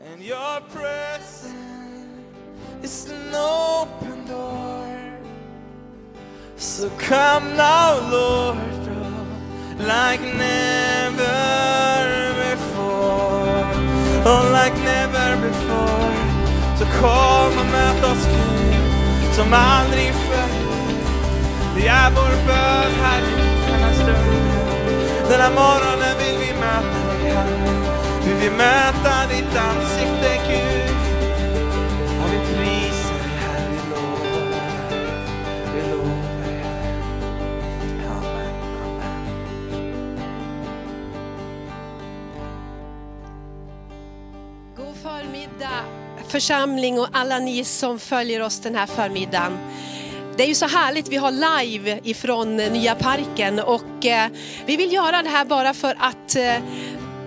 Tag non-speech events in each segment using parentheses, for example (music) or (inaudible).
And your presence is an open door. So come now, Lord, oh, like never before. Oh, like never before. Så kom och möt oss Gud, som aldrig förr. Det är vår bön i denna stund. Den här morgonen vill vi möta dig, Herre. Vill möta ditt ansikte, Gud. Och vi prisar dig, Herre. Vi lovar dig. Vi lovar dig, Herre. Amen. Amen. God förmiddag församling och alla ni som följer oss den här förmiddagen. Det är ju så härligt, vi har live ifrån Nya Parken och eh, vi vill göra det här bara för att eh,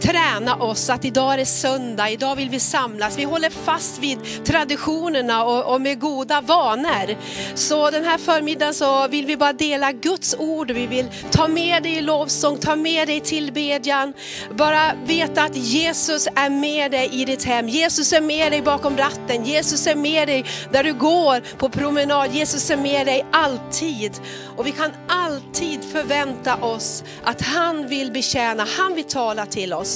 träna oss att idag är det söndag, idag vill vi samlas. Vi håller fast vid traditionerna och, och med goda vanor. Så den här förmiddagen så vill vi bara dela Guds ord, vi vill ta med dig i lovsång, ta med dig i tillbedjan. Bara veta att Jesus är med dig i ditt hem. Jesus är med dig bakom ratten. Jesus är med dig där du går på promenad. Jesus är med dig alltid. Och vi kan alltid förvänta oss att han vill betjäna, han vill tala till oss.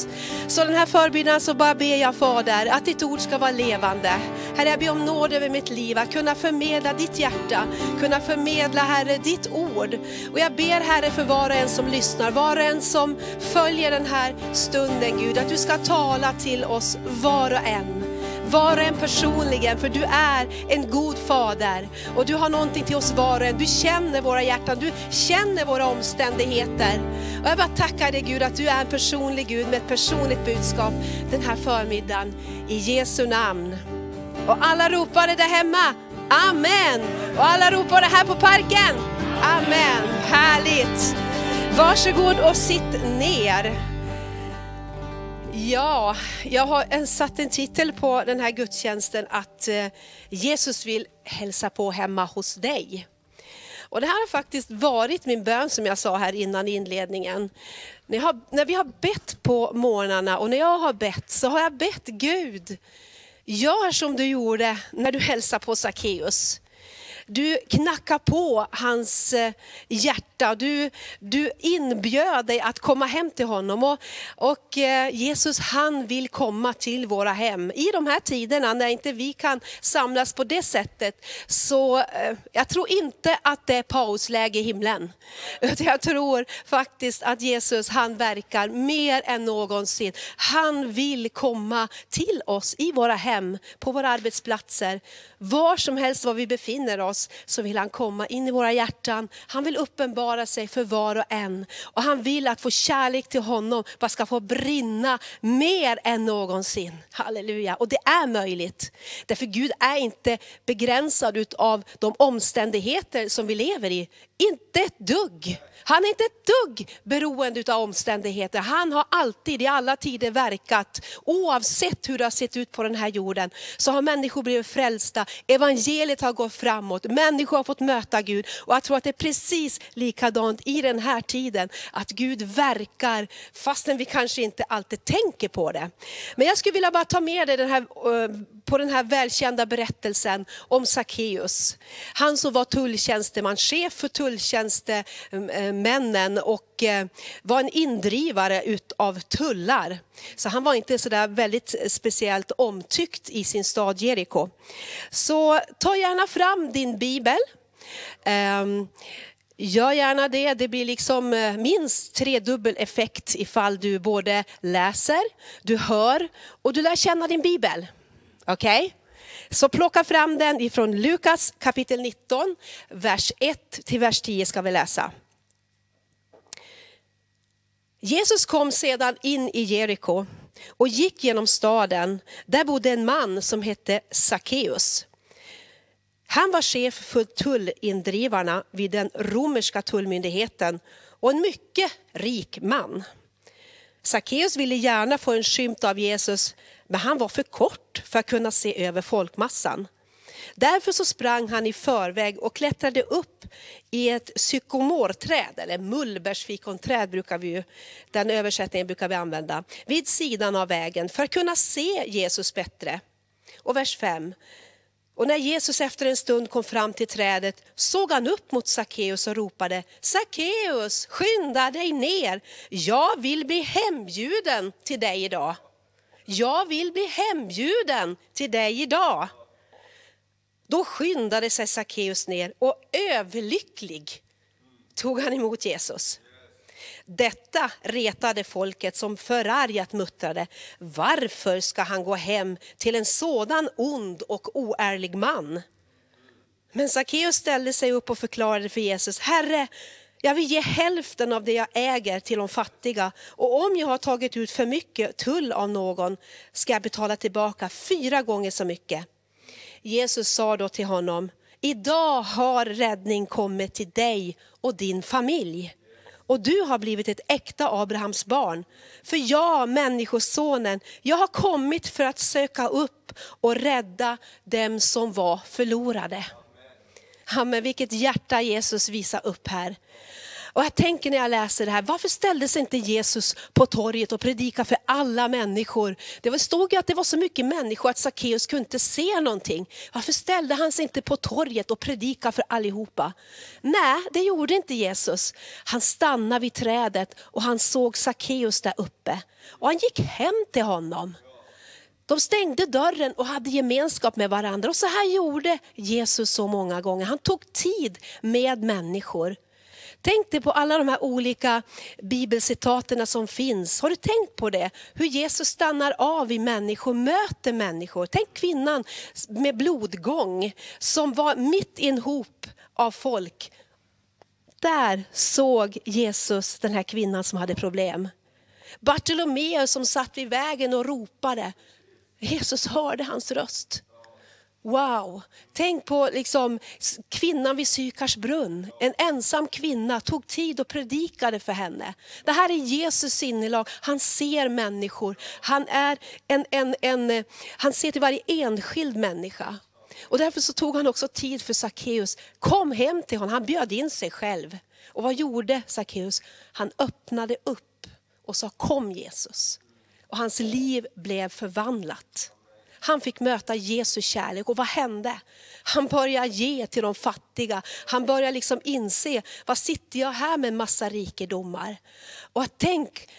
Så den här förmiddagen så bara ber jag Fader att ditt ord ska vara levande. Herre jag ber om nåd över mitt liv, att kunna förmedla ditt hjärta, kunna förmedla Herre ditt ord. Och jag ber Herre för var och en som lyssnar, var och en som följer den här stunden Gud, att du ska tala till oss var och en. Var och en personligen, för du är en god fader. Och du har någonting till oss var och en. Du känner våra hjärtan, du känner våra omständigheter. Och jag bara tackar dig Gud att du är en personlig Gud med ett personligt budskap den här förmiddagen. I Jesu namn. Och alla ropade där hemma, Amen! Och alla ropade här på parken, Amen! Härligt! Varsågod och sitt ner. Ja, jag har eh, satt en titel på den här gudstjänsten att eh, Jesus vill hälsa på hemma hos dig. Och det här har faktiskt varit min bön som jag sa här innan i inledningen. När, har, när vi har bett på morgnarna och när jag har bett så har jag bett Gud, gör som du gjorde när du hälsade på Sackeus. Du knackar på hans eh, hjärta, du, du inbjöd dig att komma hem till honom. Och, och eh, Jesus han vill komma till våra hem. I de här tiderna när inte vi kan samlas på det sättet, så eh, jag tror inte att det är pausläge i himlen. Utan jag tror faktiskt att Jesus han verkar mer än någonsin. Han vill komma till oss i våra hem, på våra arbetsplatser, var som helst var vi befinner oss så vill han komma in i våra hjärtan. Han vill uppenbara sig för var och en. Och han vill att vår kärlek till honom bara ska få brinna mer än någonsin. Halleluja. Och det är möjligt. Därför Gud är inte begränsad av de omständigheter som vi lever i. Inte ett dugg. Han är inte ett dugg beroende av omständigheter. Han har alltid i alla tider verkat, oavsett hur det har sett ut på den här jorden, så har människor blivit frälsta, evangeliet har gått framåt, människor har fått möta Gud. Och jag tror att det är precis likadant i den här tiden, att Gud verkar fastän vi kanske inte alltid tänker på det. Men jag skulle vilja bara ta med dig den här, eh, på den här välkända berättelsen om Sackeus. Han som var tulltjänsteman, chef för tulltjänstemännen och eh, var en indrivare utav tullar. Så han var inte så där väldigt speciellt omtyckt i sin stad Jeriko. Så ta gärna fram din bibel. Ehm, gör gärna det, det blir liksom eh, minst tredubbel effekt ifall du både läser, du hör och du lär känna din bibel. Okej? Okay? Så plocka fram den ifrån Lukas kapitel 19, vers 1 till vers 10 ska vi läsa. Jesus kom sedan in i Jeriko och gick genom staden. Där bodde en man som hette Sackeus. Han var chef för tullindrivarna vid den romerska tullmyndigheten och en mycket rik man. Sackeus ville gärna få en skymt av Jesus, men han var för kort för att kunna se över folkmassan. Därför så sprang han i förväg och klättrade upp i ett sykomorträd, eller mullbärsfikonträd brukar vi ju, den översättningen brukar vi använda, vid sidan av vägen för att kunna se Jesus bättre. Och vers 5. Och när Jesus efter en stund kom fram till trädet såg han upp mot Sackeus och ropade Sackeus, skynda dig ner, jag vill bli hembjuden till dig idag. Jag vill bli hembjuden till dig idag. Då skyndade sig Sackeus ner och överlycklig tog han emot Jesus. Detta retade folket som förargat muttrade, varför ska han gå hem till en sådan ond och oärlig man? Men Sackeus ställde sig upp och förklarade för Jesus, Herre, jag vill ge hälften av det jag äger till de fattiga och om jag har tagit ut för mycket tull av någon ska jag betala tillbaka fyra gånger så mycket. Jesus sa då till honom, idag har räddning kommit till dig och din familj. Och du har blivit ett äkta Abrahams barn. För jag, människosonen, jag har kommit för att söka upp och rädda dem som var förlorade. Amen, vilket hjärta Jesus visar upp här. Och jag tänker när jag läser det här, varför ställde sig inte Jesus på torget och predikade för alla människor? Det stod ju att det var så mycket människor att Sackeus kunde inte se någonting. Varför ställde han sig inte på torget och predikade för allihopa? Nej, det gjorde inte Jesus. Han stannade vid trädet och han såg Sackeus där uppe. Och han gick hem till honom. De stängde dörren och hade gemenskap med varandra. Och så här gjorde Jesus så många gånger. Han tog tid med människor. Tänk dig på alla de här olika bibelcitaten som finns. Har du tänkt på det? Hur Jesus stannar av i människor, möter människor. Tänk kvinnan med blodgång som var mitt i en hop av folk. Där såg Jesus den här kvinnan som hade problem. Bartolomeus som satt vid vägen och ropade. Jesus hörde hans röst. Wow! Tänk på liksom kvinnan vid Sykars brunn. En ensam kvinna tog tid och predikade för henne. Det här är Jesus sinnelag. Han ser människor. Han, är en, en, en, han ser till varje enskild människa. Och därför så tog han också tid för Sackeus. Kom hem till honom. Han bjöd in sig själv. Och vad gjorde Sackeus? Han öppnade upp och sa kom Jesus. Och hans liv blev förvandlat. Han fick möta Jesu kärlek och vad hände? Han började ge till de fattiga. Han började liksom inse, vad sitter jag här med massa rikedomar? Och tänk,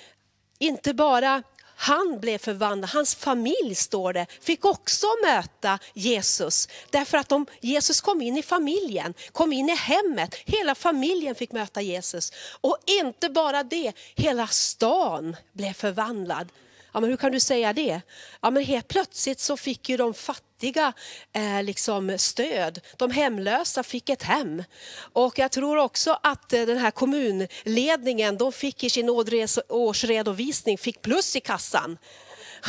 inte bara han blev förvandlad, hans familj står det, fick också möta Jesus. Därför att de, Jesus kom in i familjen, kom in i hemmet. Hela familjen fick möta Jesus. Och inte bara det, hela stan blev förvandlad. Ja, men hur kan du säga det? Ja, men helt plötsligt så fick ju de fattiga eh, liksom stöd. De hemlösa fick ett hem. Och jag tror också att eh, den här kommunledningen, de fick i sin årsredovisning, fick plus i kassan.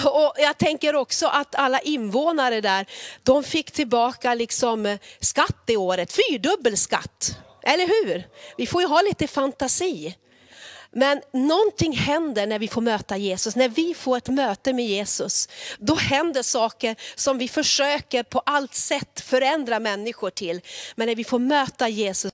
Och jag tänker också att alla invånare där, de fick tillbaka liksom eh, skatt i året, fyrdubbel skatt. Eller hur? Vi får ju ha lite fantasi. Men någonting händer när vi får möta Jesus, när vi får ett möte med Jesus. Då händer saker som vi försöker på allt sätt förändra människor till. Men när vi får möta Jesus,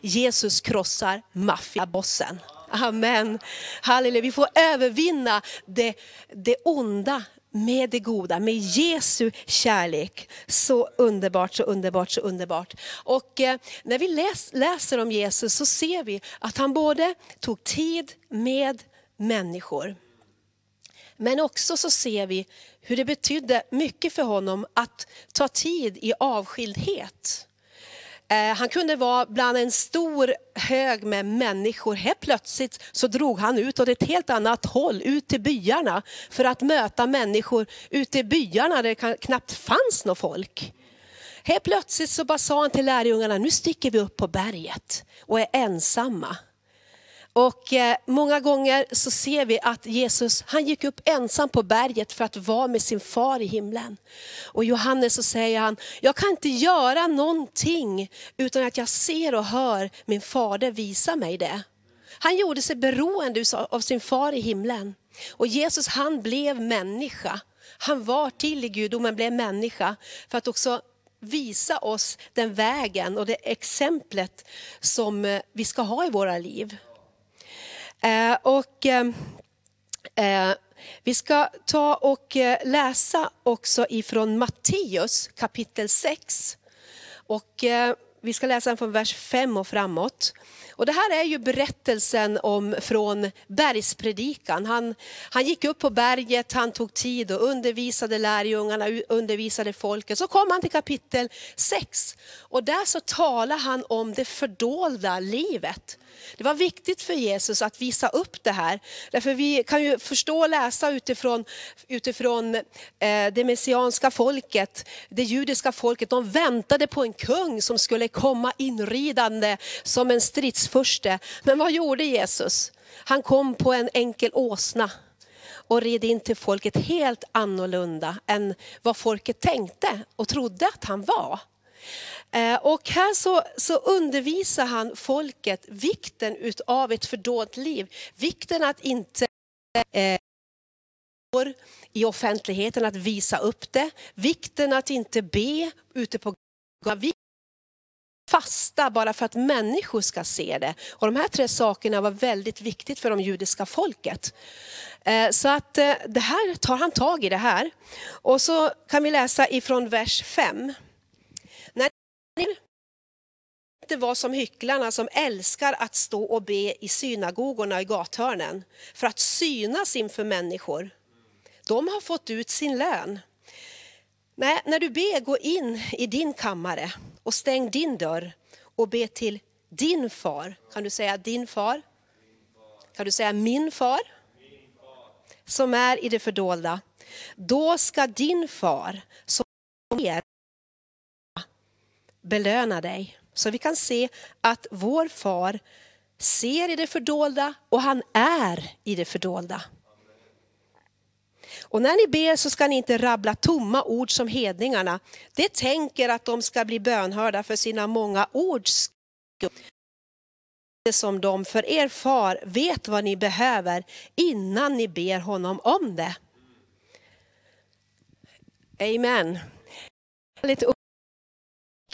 Jesus krossar maffiabossen. Amen. Halleluja. Vi får övervinna det, det onda med det goda, med Jesu kärlek. Så underbart, så underbart, så underbart. Och eh, när vi läs, läser om Jesus så ser vi att han både tog tid med människor. Men också så ser vi hur det betydde mycket för honom att ta tid i avskildhet. Eh, han kunde vara bland en stor hög med människor. Helt plötsligt så drog han ut åt ett helt annat håll, ut till byarna, för att möta människor ute i byarna där det knappt fanns något folk. Helt plötsligt så bara sa han till lärjungarna, nu sticker vi upp på berget och är ensamma. Och eh, många gånger så ser vi att Jesus, han gick upp ensam på berget för att vara med sin far i himlen. Och Johannes så säger han, jag kan inte göra någonting utan att jag ser och hör min fader visa mig det. Han gjorde sig beroende av sin far i himlen. Och Jesus han blev människa. Han var till i gudomen, blev människa för att också visa oss den vägen och det exemplet som eh, vi ska ha i våra liv. Eh, och eh, eh, vi ska ta och läsa också ifrån Matteus kapitel 6. Och vi ska läsa från vers 5 och framåt. Och det här är ju berättelsen om, från bergspredikan. Han, han gick upp på berget, han tog tid och undervisade lärjungarna, undervisade folket. Så kom han till kapitel 6 och där så talar han om det fördolda livet. Det var viktigt för Jesus att visa upp det här. Därför vi kan ju förstå och läsa utifrån, utifrån eh, det messianska folket, det judiska folket. De väntade på en kung som skulle komma inridande som en stridsfurste. Men vad gjorde Jesus? Han kom på en enkel åsna och red in till folket helt annorlunda än vad folket tänkte och trodde att han var. Eh, och här så, så undervisar han folket vikten av ett fördolt liv. Vikten att inte eh, i offentligheten, att visa upp det. Vikten att inte be ute på gatan. Fasta bara för att människor ska se det. Och de här tre sakerna var väldigt viktigt för de judiska folket. Eh, så att eh, det här tar han tag i det här. Och så kan vi läsa ifrån vers 5 inte vara som hycklarna som älskar att stå och be i synagogorna i gathörnen för att synas inför människor. De har fått ut sin lön. Nej, när du ber, gå in i din kammare och stäng din dörr och be till din far. Kan du säga din far? Kan du säga min far? Som är i det fördolda. Då ska din far som ber belöna dig. Så vi kan se att vår far ser i det fördolda och han är i det fördolda. Och när ni ber så ska ni inte rabbla tomma ord som hedningarna. Det tänker att de ska bli bönhörda för sina många ords som de, för er far vet vad ni behöver innan ni ber honom om det. Amen. Lite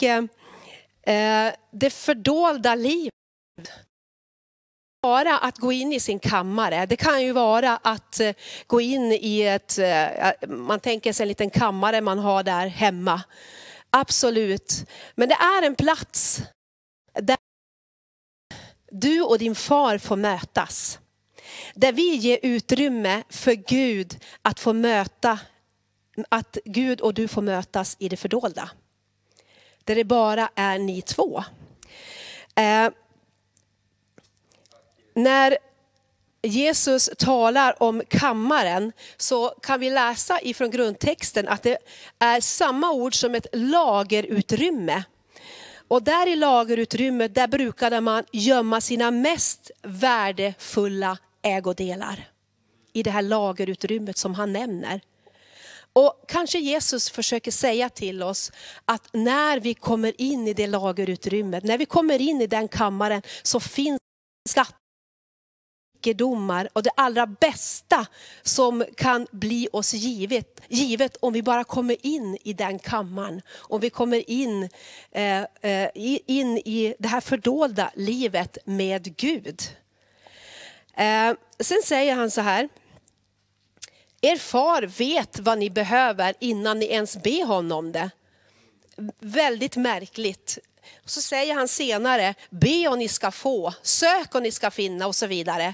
Eh, det fördolda livet. Bara att gå in i sin kammare. Det kan ju vara att eh, gå in i ett, eh, eh, man tänker sig en liten kammare man har där hemma. Absolut. Men det är en plats där du och din far får mötas. Där vi ger utrymme för Gud att få möta, att Gud och du får mötas i det fördolda där det bara är ni två. Eh, när Jesus talar om kammaren så kan vi läsa ifrån grundtexten att det är samma ord som ett lagerutrymme. Och där i lagerutrymmet där brukade man gömma sina mest värdefulla ägodelar. I det här lagerutrymmet som han nämner. Och kanske Jesus försöker säga till oss att när vi kommer in i det lagerutrymmet, när vi kommer in i den kammaren så finns skattedomar och det allra bästa som kan bli oss givet, givet om vi bara kommer in i den kammaren. Om vi kommer in, eh, eh in i det här fördolda livet med Gud. Eh, sen säger han så här, er far vet vad ni behöver innan ni ens ber honom det. Väldigt märkligt. Så säger han senare, be och ni ska få, sök och ni ska finna och så vidare.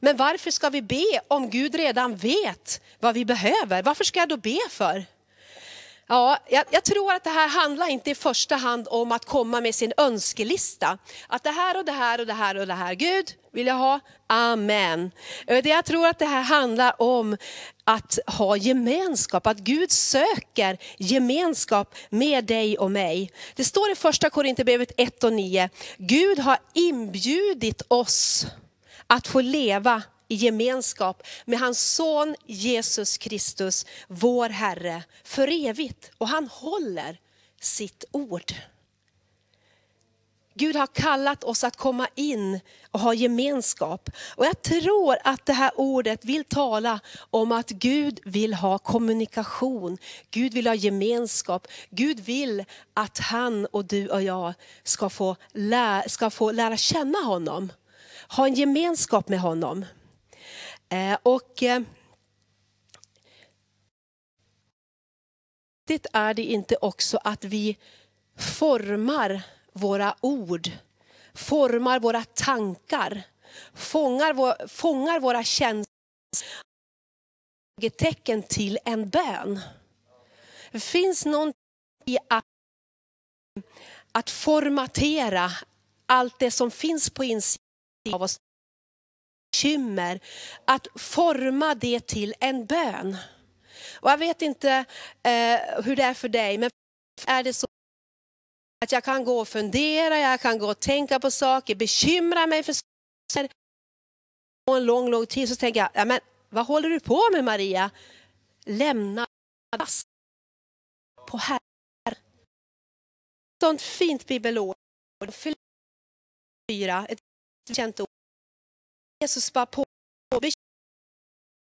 Men varför ska vi be om Gud redan vet vad vi behöver? Varför ska jag då be för? Ja, jag, jag, tror att det här handlar inte i första hand om att komma med sin önskelista. Att det här och det här och det här och det här, Gud vill jag ha, amen. Eh, jag tror att det här handlar om att ha gemenskap, att Gud söker gemenskap med dig och mig. Det står i första Korinthierbrevet 1 och 9, Gud har inbjudit oss att få leva i gemenskap med hans son Jesus Kristus, vår Herre, för evigt. Och han håller sitt ord. Gud har kallat oss att komma in och ha gemenskap. Och jag tror att det här ordet vill tala om att Gud vill ha kommunikation. Gud vill ha gemenskap. Gud vill att han och du och jag ska få, lära, ska få lära känna honom. Ha en gemenskap med honom. Eh, och eh, är det inte också att vi formar våra ord, formar våra tankar, fångar, vår, fångar våra känslor, tecken till en bön. Det finns någonting i att, att formatera allt det som finns på insidan av oss, bekymmer, att forma det till en bön. Och jag vet inte eh, hur det är för dig, men är det så att jag kan gå och fundera, jag kan gå och tänka på saker, bekymra mig för saker. Och en lång, lång tid så tänker jag, ja, men vad håller du på med Maria? Lämna på Herren. Sånt fint bibelord. Fyra, ett känt ord. Jesus bara på,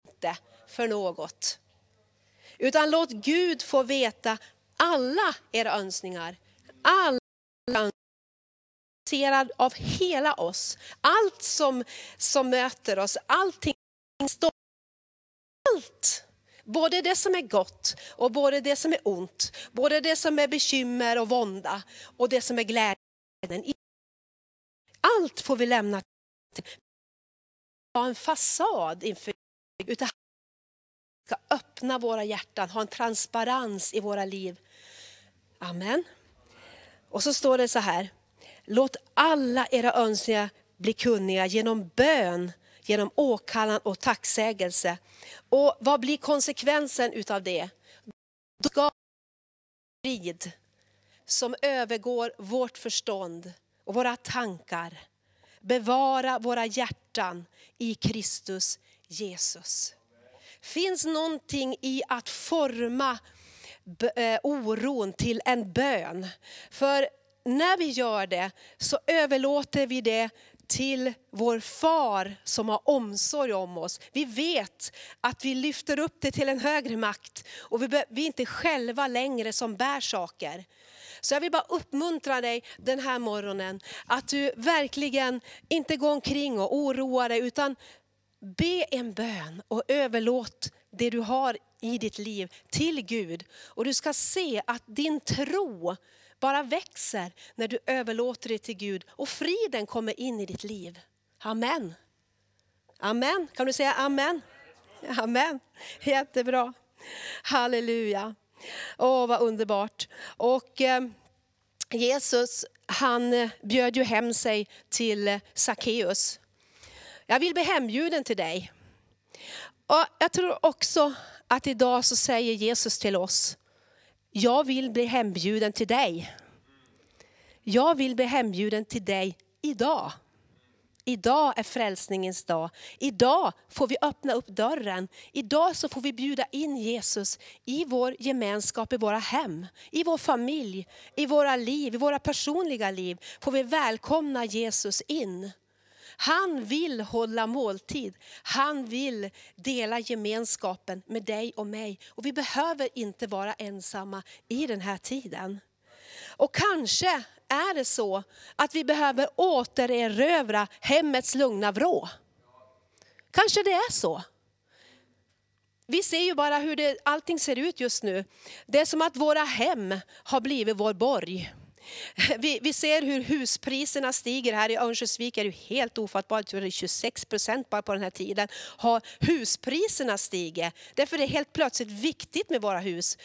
inte för något. Utan låt Gud få veta alla era önskningar. Alla önskningar av hela oss. Allt som, som möter oss, allting. Allt. Både det som är gott och både det som är ont. Både det som är bekymmer och vånda och det som är glädjen. Allt får vi lämna till. Ha en fasad inför utan ska öppna våra hjärtan, ha en transparens i våra liv. Amen. Och så står det så här, låt alla era önskningar bli kunniga genom bön, genom åkallan och tacksägelse. Och vad blir konsekvensen utav det? Då ska frid som övergår vårt förstånd och våra tankar. Bevara våra hjärtan i Kristus Jesus finns någonting i att forma eh, oron till en bön. För när vi gör det så överlåter vi det till vår far som har omsorg om oss. Vi vet att vi lyfter upp det till en högre makt och vi, vi är inte själva längre som bär saker. Så jag vill bara uppmuntra dig den här morgonen att du verkligen inte går omkring och oroar dig utan Be en bön och överlåt det du har i ditt liv till Gud. Och du ska se att din tro bara växer när du överlåter det till Gud och friden kommer in i ditt liv. Amen. Amen. Kan du säga amen? Amen. Jättebra. Halleluja. Åh, vad underbart. Och eh, Jesus, han eh, bjöd ju hem sig till eh, Sackeus. Jag vill bli hembjuden till dig. Och jag tror också att idag så säger Jesus till oss, jag vill bli hembjuden till dig. Jag vill bli hembjuden till dig idag. Idag är frälsningens dag. Idag får vi öppna upp dörren. Idag så får vi bjuda in Jesus i vår gemenskap, i våra hem, i vår familj, i våra liv, i våra personliga liv. Får vi välkomna Jesus in. Han vill hålla måltid. Han vill dela gemenskapen med dig och mig. Och vi behöver inte vara ensamma i den här tiden. Och kanske är det så att vi behöver återerövra hemmets lugna vrå. Kanske det är så. Vi ser ju bara hur det, allting ser ut just nu. Det är som att våra hem har blivit vår borg. Vi, vi ser hur huspriserna stiger. Här i Örnsköldsvik är det helt ofattbart, det är 26 procent bara på den här tiden. Har huspriserna stigit. Därför är det helt plötsligt viktigt med våra hus.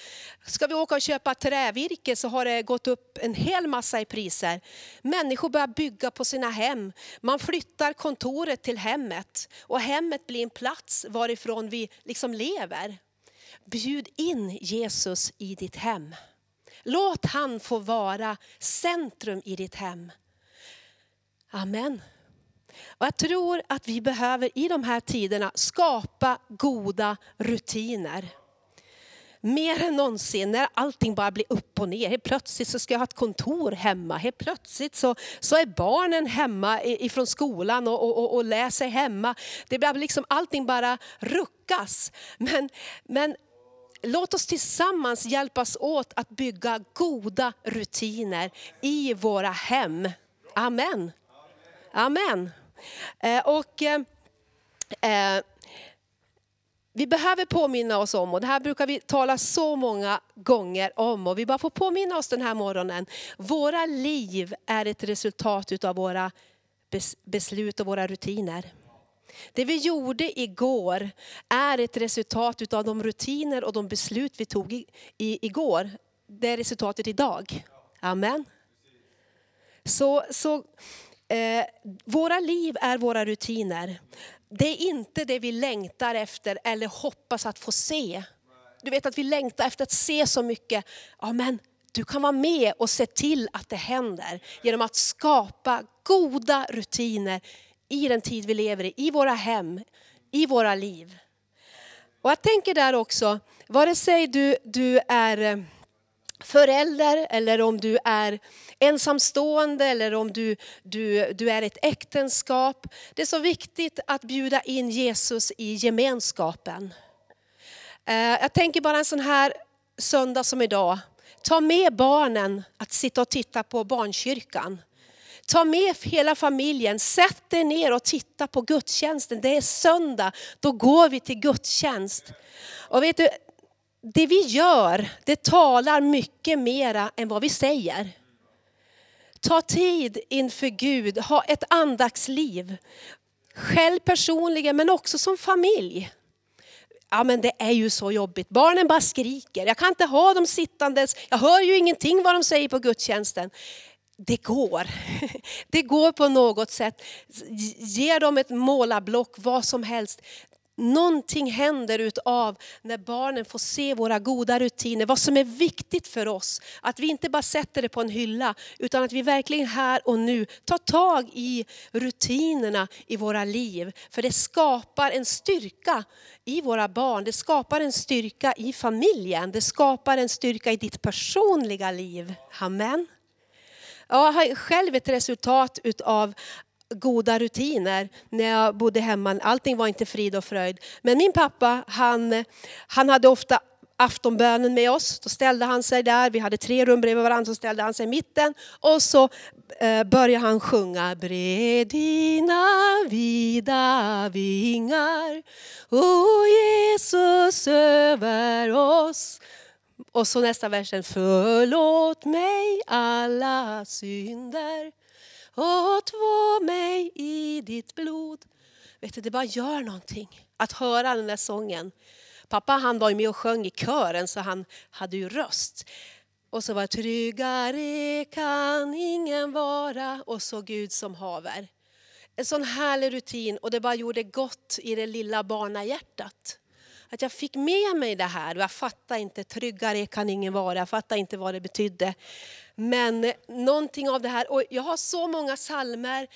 Ska vi åka och köpa trävirke så har det gått upp en hel massa i priser. Människor börjar bygga på sina hem. Man flyttar kontoret till hemmet. Och hemmet blir en plats varifrån vi liksom lever. Bjud in Jesus i ditt hem. Låt han få vara centrum i ditt hem. Amen. Och jag tror att vi behöver i de här tiderna skapa goda rutiner. mer än någonsin när allting bara blir upp och ner. Helt plötsligt så ska jag ha ett kontor hemma. Helt plötsligt så, så är barnen hemma ifrån skolan och, och, och läser hemma. Det blir liksom, allting bara ruckas. Men, men låt oss tillsammans hjälpas åt att bygga goda rutiner i våra hem. Amen. Amen. Eh, och... Eh, eh vi behöver påminna oss om, och det här brukar vi tala så många gånger om, och vi bara får påminna oss den här morgonen. Våra liv är ett resultat av våra beslut och våra rutiner. Det vi gjorde igår är ett resultat av de rutiner och de beslut vi tog i, i, igår. Det är resultatet idag. Amen. Så, så eh, våra liv är våra rutiner det är inte det vi längtar efter eller hoppas att få se. Du vet att vi längtar efter att se så mycket. Amen. du kan vara med och se till att det händer genom att skapa goda rutiner i den tid vi lever i, i våra hem, i våra liv. Och jag tänker där också, vare sig du, du är eh, förälder eller om du är ensamstående eller om du, du, du är ett äktenskap. Det är så viktigt att bjuda in Jesus i gemenskapen. Eh, jag tänker bara en sån här söndag som idag. Ta med barnen att sitta och titta på barnkyrkan. Ta med hela familjen, sätt er ner och titta på gudstjänsten. Det är söndag, då går vi till gudstjänst. Och vet du, det vi gör, det talar mycket mera än vad vi säger. Ta tid inför Gud, ha ett andaktsliv. Själv personligen men också som familj. Ja men det är ju så jobbigt, barnen bara skriker. Jag kan inte ha dem sittandes, jag hör ju ingenting vad de säger på gudstjänsten. Det går. (laughs) Det går på något sätt. Ge dem ett målarblock, vad som helst. Någonting händer utav när barnen får se våra goda rutiner, vad som är viktigt för oss. Att vi inte bara sätter det på en hylla, utan att vi verkligen här och nu tar tag i rutinerna i våra liv. För det skapar en styrka i våra barn, det skapar en styrka i familjen, det skapar en styrka i ditt personliga liv. Amen. Jag har själv ett resultat utav goda rutiner när jag bodde hemma. Allting var inte frid och fröjd. Men min pappa, han, han hade ofta aftonbönen med oss. Då ställde han sig där, vi hade tre rum bredvid varandra, så ställde han sig i mitten. Och så eh, började han sjunga. Bred dina vida vingar, o Jesus över oss. Och så nästa versen. Förlåt mig alla synder och två mig i ditt blod. Vet du, det bara gör någonting att höra den där sången. Pappa han var ju med och sjöng i kören så han hade ju röst. Och så var tryggare kan ingen vara och så Gud som haver. En sån härlig rutin och det bara gjorde gott i det lilla barnahjärtat. Att jag fick med mig det här jag fattade inte, tryggare kan ingen vara, jag fattar inte vad det betydde. Men någonting av det här, och jag har så många salmer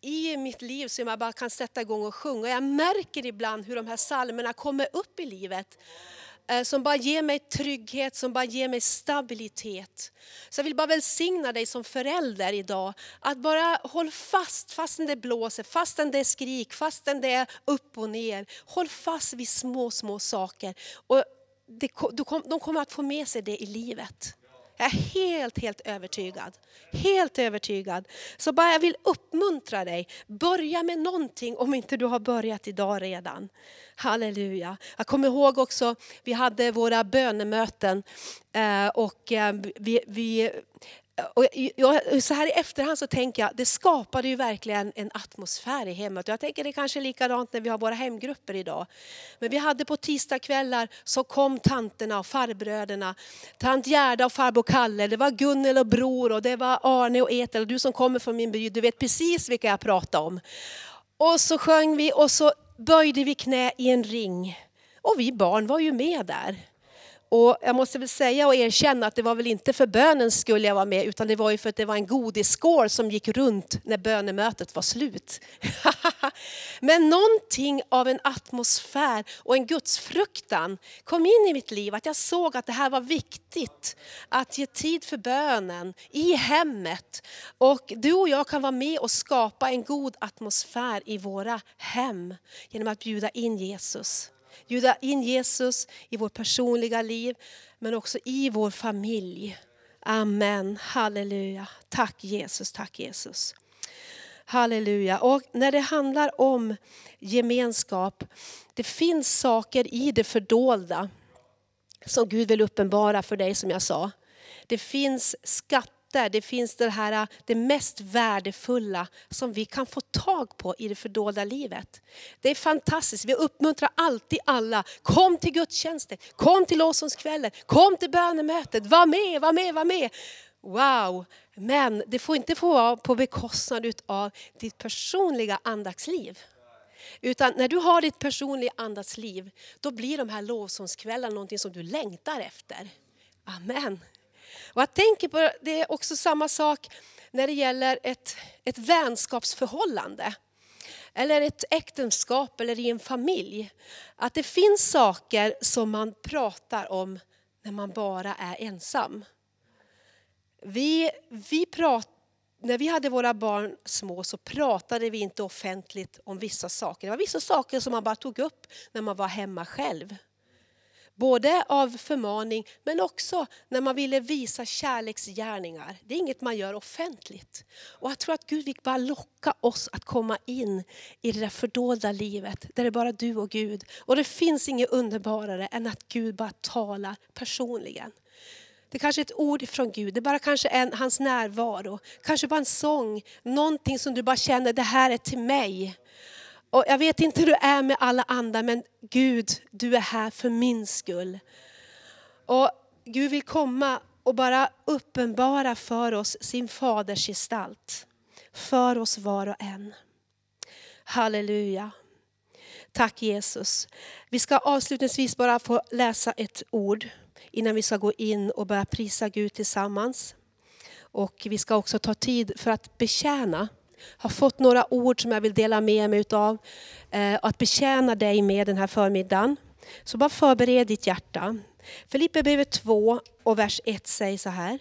i mitt liv som jag bara kan sätta igång och sjunga. Jag märker ibland hur de här salmerna kommer upp i livet. Eh, som bara ger mig trygghet, som bara ger mig stabilitet. Så jag vill bara välsigna dig som förälder idag. Att bara håll fast, fastän det blåser, fastän det är skrik, fastän det är upp och ner. Håll fast vid små, små saker. Och det, de kommer att få med sig det i livet. Jag är helt, helt övertygad. Helt övertygad. Så bara jag vill uppmuntra dig, börja med någonting om inte du har börjat idag redan. Halleluja. Jag kommer ihåg också, vi hade våra bönemöten eh, och eh, vi, vi och jag, så här i efterhand så tänker jag, det skapade ju verkligen en atmosfär i hemmet. Jag tänker det är kanske är likadant när vi har våra hemgrupper idag. Men vi hade på tisdagskvällar så kom tanterna och farbröderna. Tant Gerda och farbror Kalle, det var Gunnel och Bror och det var Arne och Etel. Du som kommer från min by, du vet precis vilka jag pratar om. Och så sjöng vi och så böjde vi knä i en ring. Och vi barn var ju med där. Och jag måste väl säga och erkänna att det var väl inte för bönens skull jag var med, utan det var ju för att det var en godisskål som gick runt när bönemötet var slut. (laughs) Men någonting av en atmosfär och en gudsfruktan kom in i mitt liv, att jag såg att det här var viktigt. Att ge tid för bönen i hemmet. Och du och jag kan vara med och skapa en god atmosfär i våra hem genom att bjuda in Jesus. Bjuda in Jesus i vårt personliga liv, men också i vår familj. Amen, halleluja. Tack Jesus, tack Jesus. Halleluja. Och när det handlar om gemenskap, det finns saker i det fördolda som Gud vill uppenbara för dig som jag sa. Det finns skatter där det finns det här äh, det mest värdefulla som vi kan få tag på i det fördolda livet. Det är fantastiskt, vi uppmuntrar alltid alla, kom till gudstjänsten, kom till lovsångskvällen, kom till bönemötet, var med, var med, var med. Wow! Men det får inte få vara på bekostnad av ditt personliga andaktsliv. Utan när du har ditt personliga andaktsliv, då blir de här lovsångskvällarna någonting som du längtar efter. Amen. Och jag tänker på, det är också samma sak när det gäller ett, ett vänskapsförhållande. Eller ett äktenskap eller i en familj. Att det finns saker som man pratar om när man bara är ensam. Vi, vi pratar när vi hade våra barn små så pratade vi inte offentligt om vissa saker. Det var vissa saker som man bara tog upp när man var hemma själv. Både av förmaning men också när man ville visa kärleksgärningar. Det är inget man gör offentligt. Och jag tror att Gud vill bara locka oss att komma in i det där fördolda livet där det är bara du och Gud. Och det finns inget underbarare än att Gud bara talar personligen. Det är kanske är ett ord från Gud, det är bara kanske en, hans närvaro. Kanske bara en sång, någonting som du bara känner, det här är till mig. Och jag vet inte hur du är med alla andra, men Gud, du är här för min skull. Och Gud vill komma och bara uppenbara för oss sin faders gestalt. För oss var och en. Halleluja. Tack Jesus. Vi ska avslutningsvis bara få läsa ett ord innan vi ska gå in och börja prisa Gud tillsammans. Och vi ska också ta tid för att betjäna har fått några ord som jag vill dela med mig utav. Eh, att betjäna dig med den här förmiddagen. Så bara förbered ditt hjärta. Filippe brev 2 och vers 1 säger så här.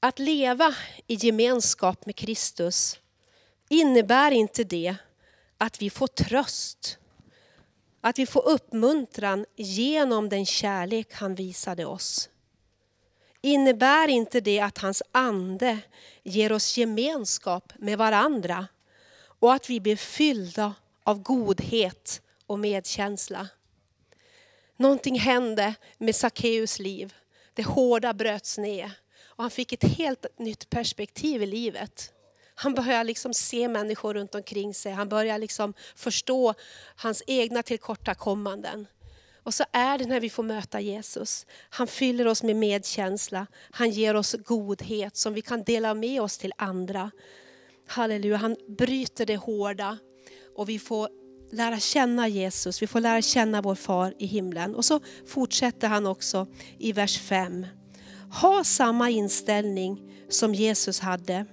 Att leva i gemenskap med Kristus innebär inte det att vi får tröst, att vi får uppmuntran genom den kärlek han visade oss. Innebär inte det att hans ande ger oss gemenskap med varandra och att vi blir fyllda av godhet och medkänsla? Någonting hände med Sackeus liv. Det hårda bröts ner och han fick ett helt nytt perspektiv i livet. Han börjar liksom se människor runt omkring sig. Han börjar liksom förstå hans egna tillkortakommanden. Och så är det när vi får möta Jesus. Han fyller oss med medkänsla. Han ger oss godhet som vi kan dela med oss till andra. Halleluja, han bryter det hårda och vi får lära känna Jesus, vi får lära känna vår far i himlen. Och så fortsätter han också i vers 5. Ha samma inställning som Jesus hade.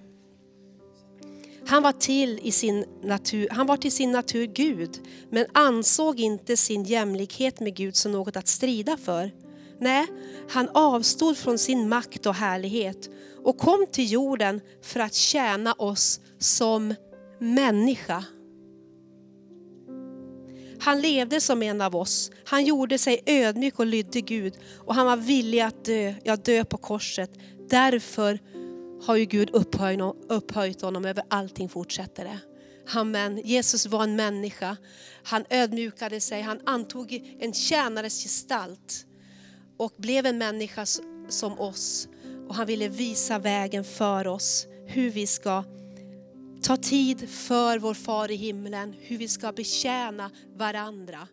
Han var, till i sin natur, han var till sin natur Gud, men ansåg inte sin jämlikhet med Gud som något att strida för. Nej, han avstod från sin makt och härlighet och kom till jorden för att tjäna oss som människa. Han levde som en av oss. Han gjorde sig ödmjuk och lydde Gud och han var villig att dö, ja dö på korset. Därför har ju Gud upphöjt honom över allting, fortsätter det. Amen. Jesus var en människa. Han ödmjukade sig, han antog en tjänares gestalt och blev en människa som oss. Och han ville visa vägen för oss, hur vi ska ta tid för vår far i himlen, hur vi ska betjäna varandra,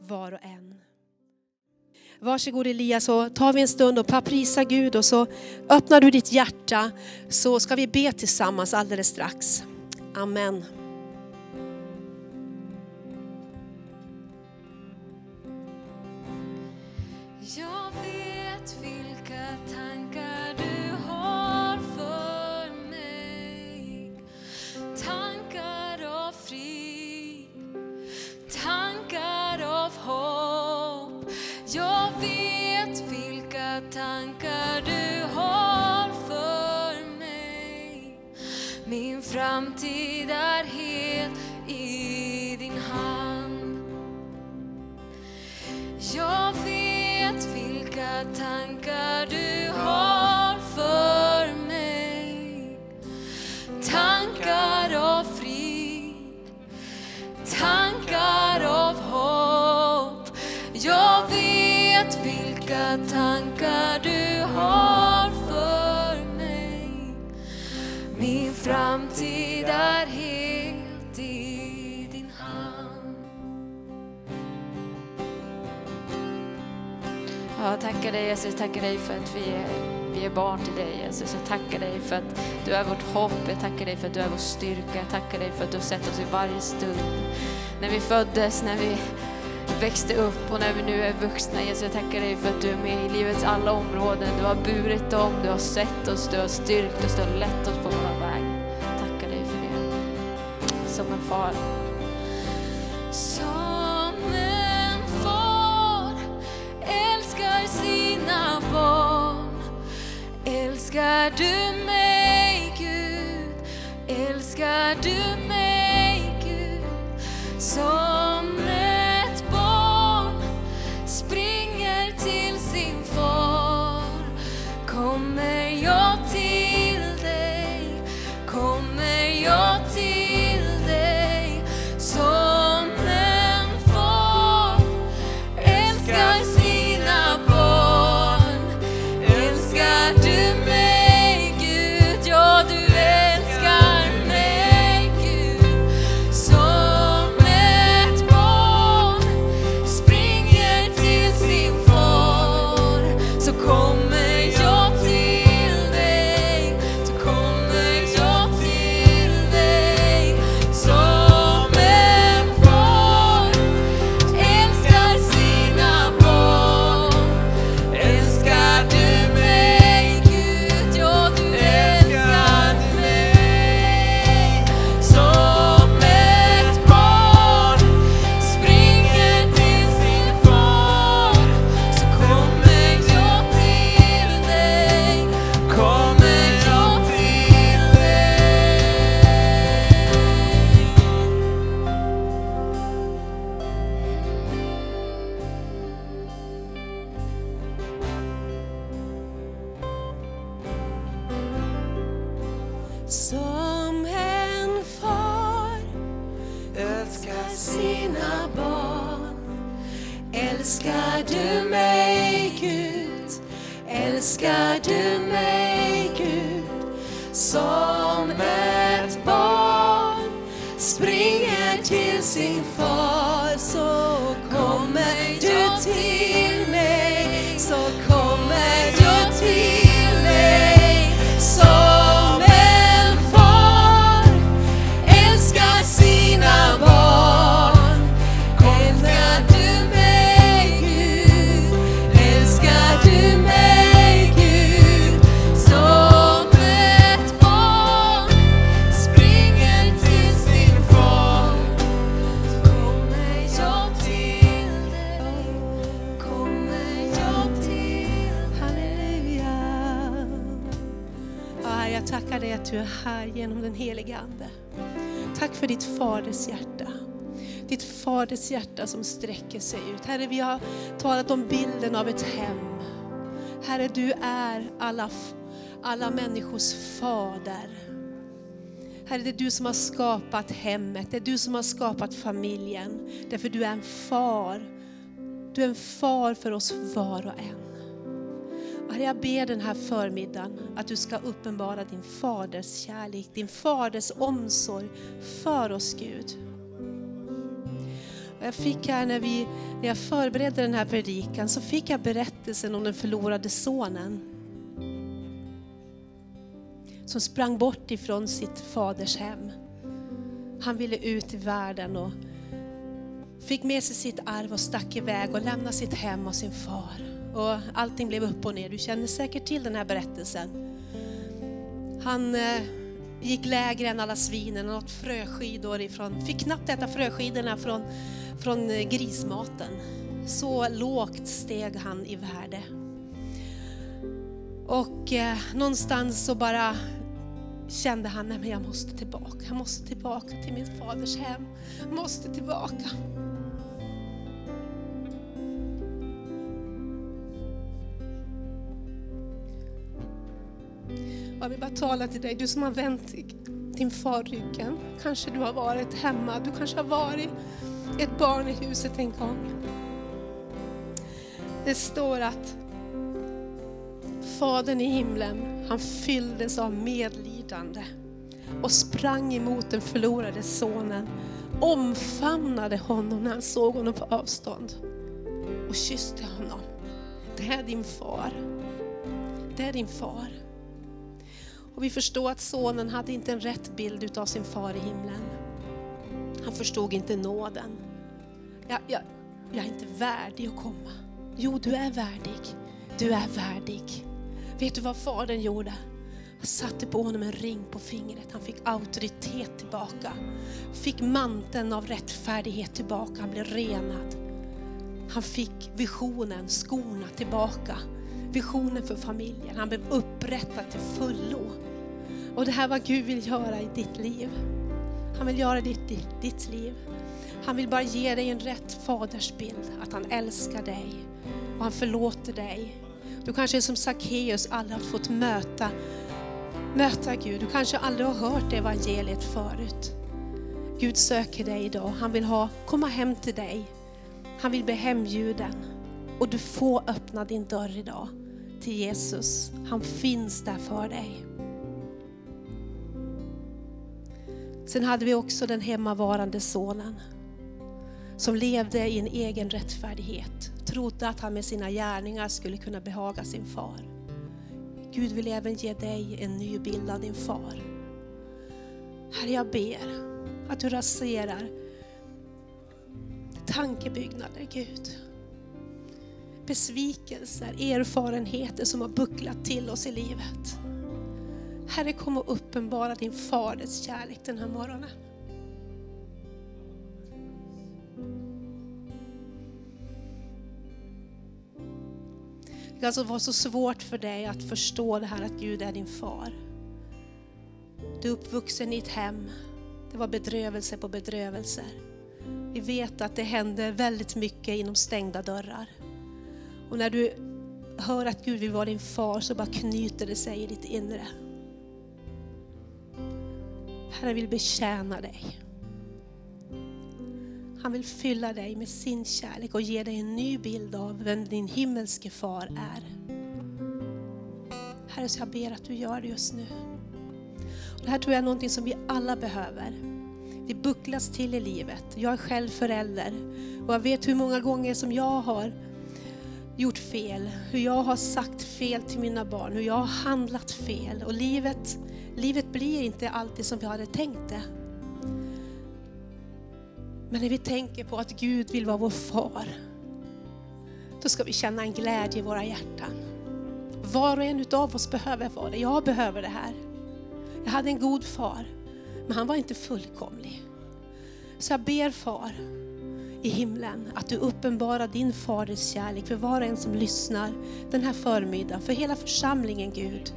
var och en. Varsågod Elias, så tar vi en stund och prisar Gud och så öppnar du ditt hjärta så ska vi be tillsammans alldeles strax. Amen. Vilka tankar du har för mig. Min framtid är helt i din hand. Jag tackar dig Jesus, jag tackar dig för att vi är, vi är barn till dig Jesus. Jag tackar dig för att du är vårt hopp, jag tackar dig för att du är vår styrka. Jag tackar dig för att du har sett oss i varje stund. När vi föddes, när vi växte upp och när vi nu är vuxna Jesus. Jag tackar dig för att du är med i livets alla områden. Du har burit dem, du har sett oss, du har styrkt oss, du har lett oss på vår väg. Jag tackar dig för det. Som en far. Som en far älskar sina barn Älskar du mig Gud? Älskar du mig faders hjärta. Ditt faders hjärta som sträcker sig ut. Herre, vi har talat om bilden av ett hem. Herre, du är alla, alla människors fader. Herre, det är du som har skapat hemmet, det är du som har skapat familjen. Därför du är en far. Du är en far för oss var och en. Herre, jag ber den här förmiddagen att du ska uppenbara din faders kärlek, din faders omsorg för oss Gud. Jag fick här när, vi, när jag förberedde den här predikan så fick jag berättelsen om den förlorade sonen. Som sprang bort ifrån sitt faders hem. Han ville ut i världen och fick med sig sitt arv och stack iväg och lämnade sitt hem och sin far. Och allting blev upp och ner. Du känner säkert till den här berättelsen. Han eh, gick lägre än alla svinen och åt fröskidor ifrån, fick knappt äta fröskidorna från, från eh, grismaten. Så lågt steg han i värde. Och eh, någonstans så bara kände han, nej men jag måste tillbaka. Jag måste tillbaka till min faders hem. Jag måste tillbaka. Jag vill bara tala till dig, du som har vänt din far ryggen. Kanske du har varit hemma, du kanske har varit ett barn i huset en gång. Det står att Fadern i himlen, han fylldes av medlidande och sprang emot den förlorade sonen, omfamnade honom när han såg honom på avstånd och kysste honom. Det är din far. Det är din far. Och vi förstår att sonen hade inte en rätt bild av sin far i himlen. Han förstod inte nåden. Jag, jag, jag är inte värdig att komma. Jo, du är värdig. Du är värdig. Vet du vad fadern gjorde? Han satte på honom en ring på fingret. Han fick auktoritet tillbaka. Fick manteln av rättfärdighet tillbaka. Han blev renad. Han fick visionen, skorna tillbaka. Visionen för familjen. Han blev upprättad till fullo. Och det här är vad Gud vill göra i ditt liv. Han vill göra ditt, ditt, ditt liv. Han vill bara ge dig en rätt fadersbild, att han älskar dig och han förlåter dig. Du kanske är som Sackeus aldrig har fått möta, möta Gud. Du kanske aldrig har hört evangeliet förut. Gud söker dig idag. Han vill ha, komma hem till dig. Han vill bli hembjuden. Och du får öppna din dörr idag till Jesus. Han finns där för dig. Sen hade vi också den hemmavarande sonen som levde i en egen rättfärdighet, trodde att han med sina gärningar skulle kunna behaga sin far. Gud vill även ge dig en ny bild av din far. Herre, jag ber att du raserar tankebyggnader, Gud. Besvikelser, erfarenheter som har bucklat till oss i livet. Herre, kom och uppenbara din faders kärlek den här morgonen. Det kan alltså vara så svårt för dig att förstå det här att Gud är din far. Du är uppvuxen i ett hem. Det var bedrövelse på bedrövelser. Vi vet att det händer väldigt mycket inom stängda dörrar. Och när du hör att Gud vill vara din far så bara knyter det sig i ditt inre. Herren vill betjäna dig. Han vill fylla dig med sin kärlek och ge dig en ny bild av vem din himmelske far är. Herre, så jag ber att du gör det just nu. Det här tror jag är någonting som vi alla behöver. Det bucklas till i livet. Jag är själv förälder och jag vet hur många gånger som jag har gjort fel, hur jag har sagt fel till mina barn, hur jag har handlat fel. Och livet, livet blir inte alltid som vi hade tänkt det. Men när vi tänker på att Gud vill vara vår far, då ska vi känna en glädje i våra hjärtan. Var och en av oss behöver vara det. Jag behöver det här. Jag hade en god far, men han var inte fullkomlig. Så jag ber far i himlen att du uppenbarar din faders kärlek för var och en som lyssnar den här förmiddagen, för hela församlingen Gud.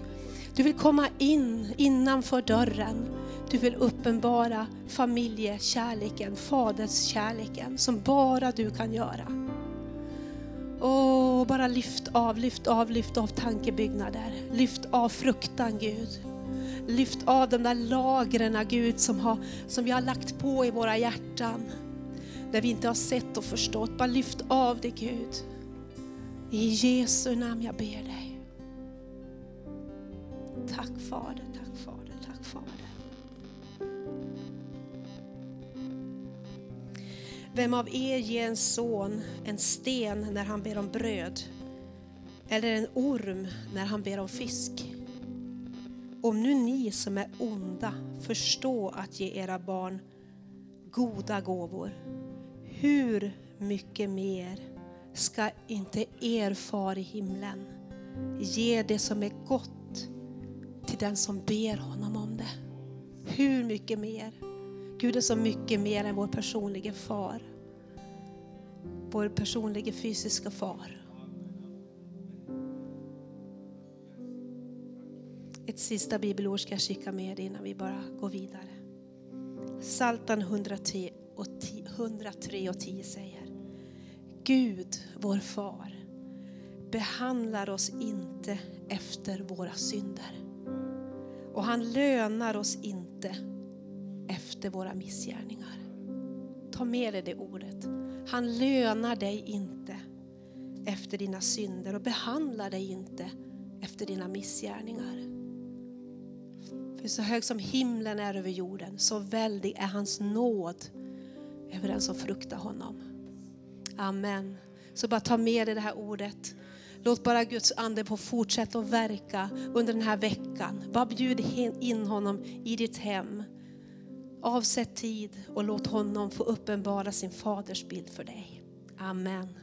Du vill komma in innanför dörren du vill uppenbara familjekärleken, faderskärleken som bara du kan göra. Åh, bara lyft av, lyft av, lyft av tankebyggnader. Lyft av fruktan Gud. Lyft av de där lagren Gud som, har, som vi har lagt på i våra hjärtan. Där vi inte har sett och förstått. Bara lyft av det Gud. I Jesu namn jag ber dig. Tack Fader, tack Fader, tack Fader. Vem av er ger en son en sten när han ber om bröd? Eller en orm när han ber om fisk? Om nu ni som är onda förstår att ge era barn goda gåvor, hur mycket mer ska inte er far i himlen ge det som är gott till den som ber honom om det? Hur mycket mer? Gud är så mycket mer än vår personliga far. Vår personliga fysiska far. Ett sista bibelord ska jag skicka med innan vi bara går vidare. Saltan 110, och 103 och 10 säger Gud, vår far, behandlar oss inte efter våra synder. Och han lönar oss inte efter våra missgärningar. Ta med dig det ordet. Han lönar dig inte efter dina synder och behandlar dig inte efter dina missgärningar. För så hög som himlen är över jorden, så väldig är hans nåd över den som fruktar honom. Amen. Så bara ta med dig det här ordet. Låt bara Guds ande få fortsätta att verka under den här veckan. Bara bjud in honom i ditt hem. Avsätt tid och låt honom få uppenbara sin faders bild för dig. Amen.